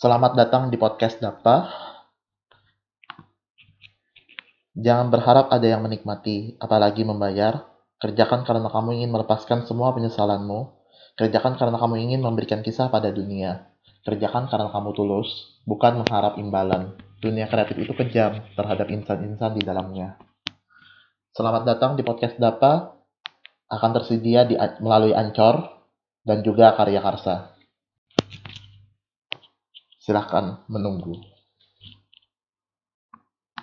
Selamat datang di podcast Dapa. Jangan berharap ada yang menikmati, apalagi membayar. Kerjakan karena kamu ingin melepaskan semua penyesalanmu. Kerjakan karena kamu ingin memberikan kisah pada dunia. Kerjakan karena kamu tulus, bukan mengharap imbalan. Dunia kreatif itu kejam terhadap insan-insan di dalamnya. Selamat datang di podcast Dapa. Akan tersedia di, melalui Ancor dan juga Karya Karsa. Silahkan menunggu.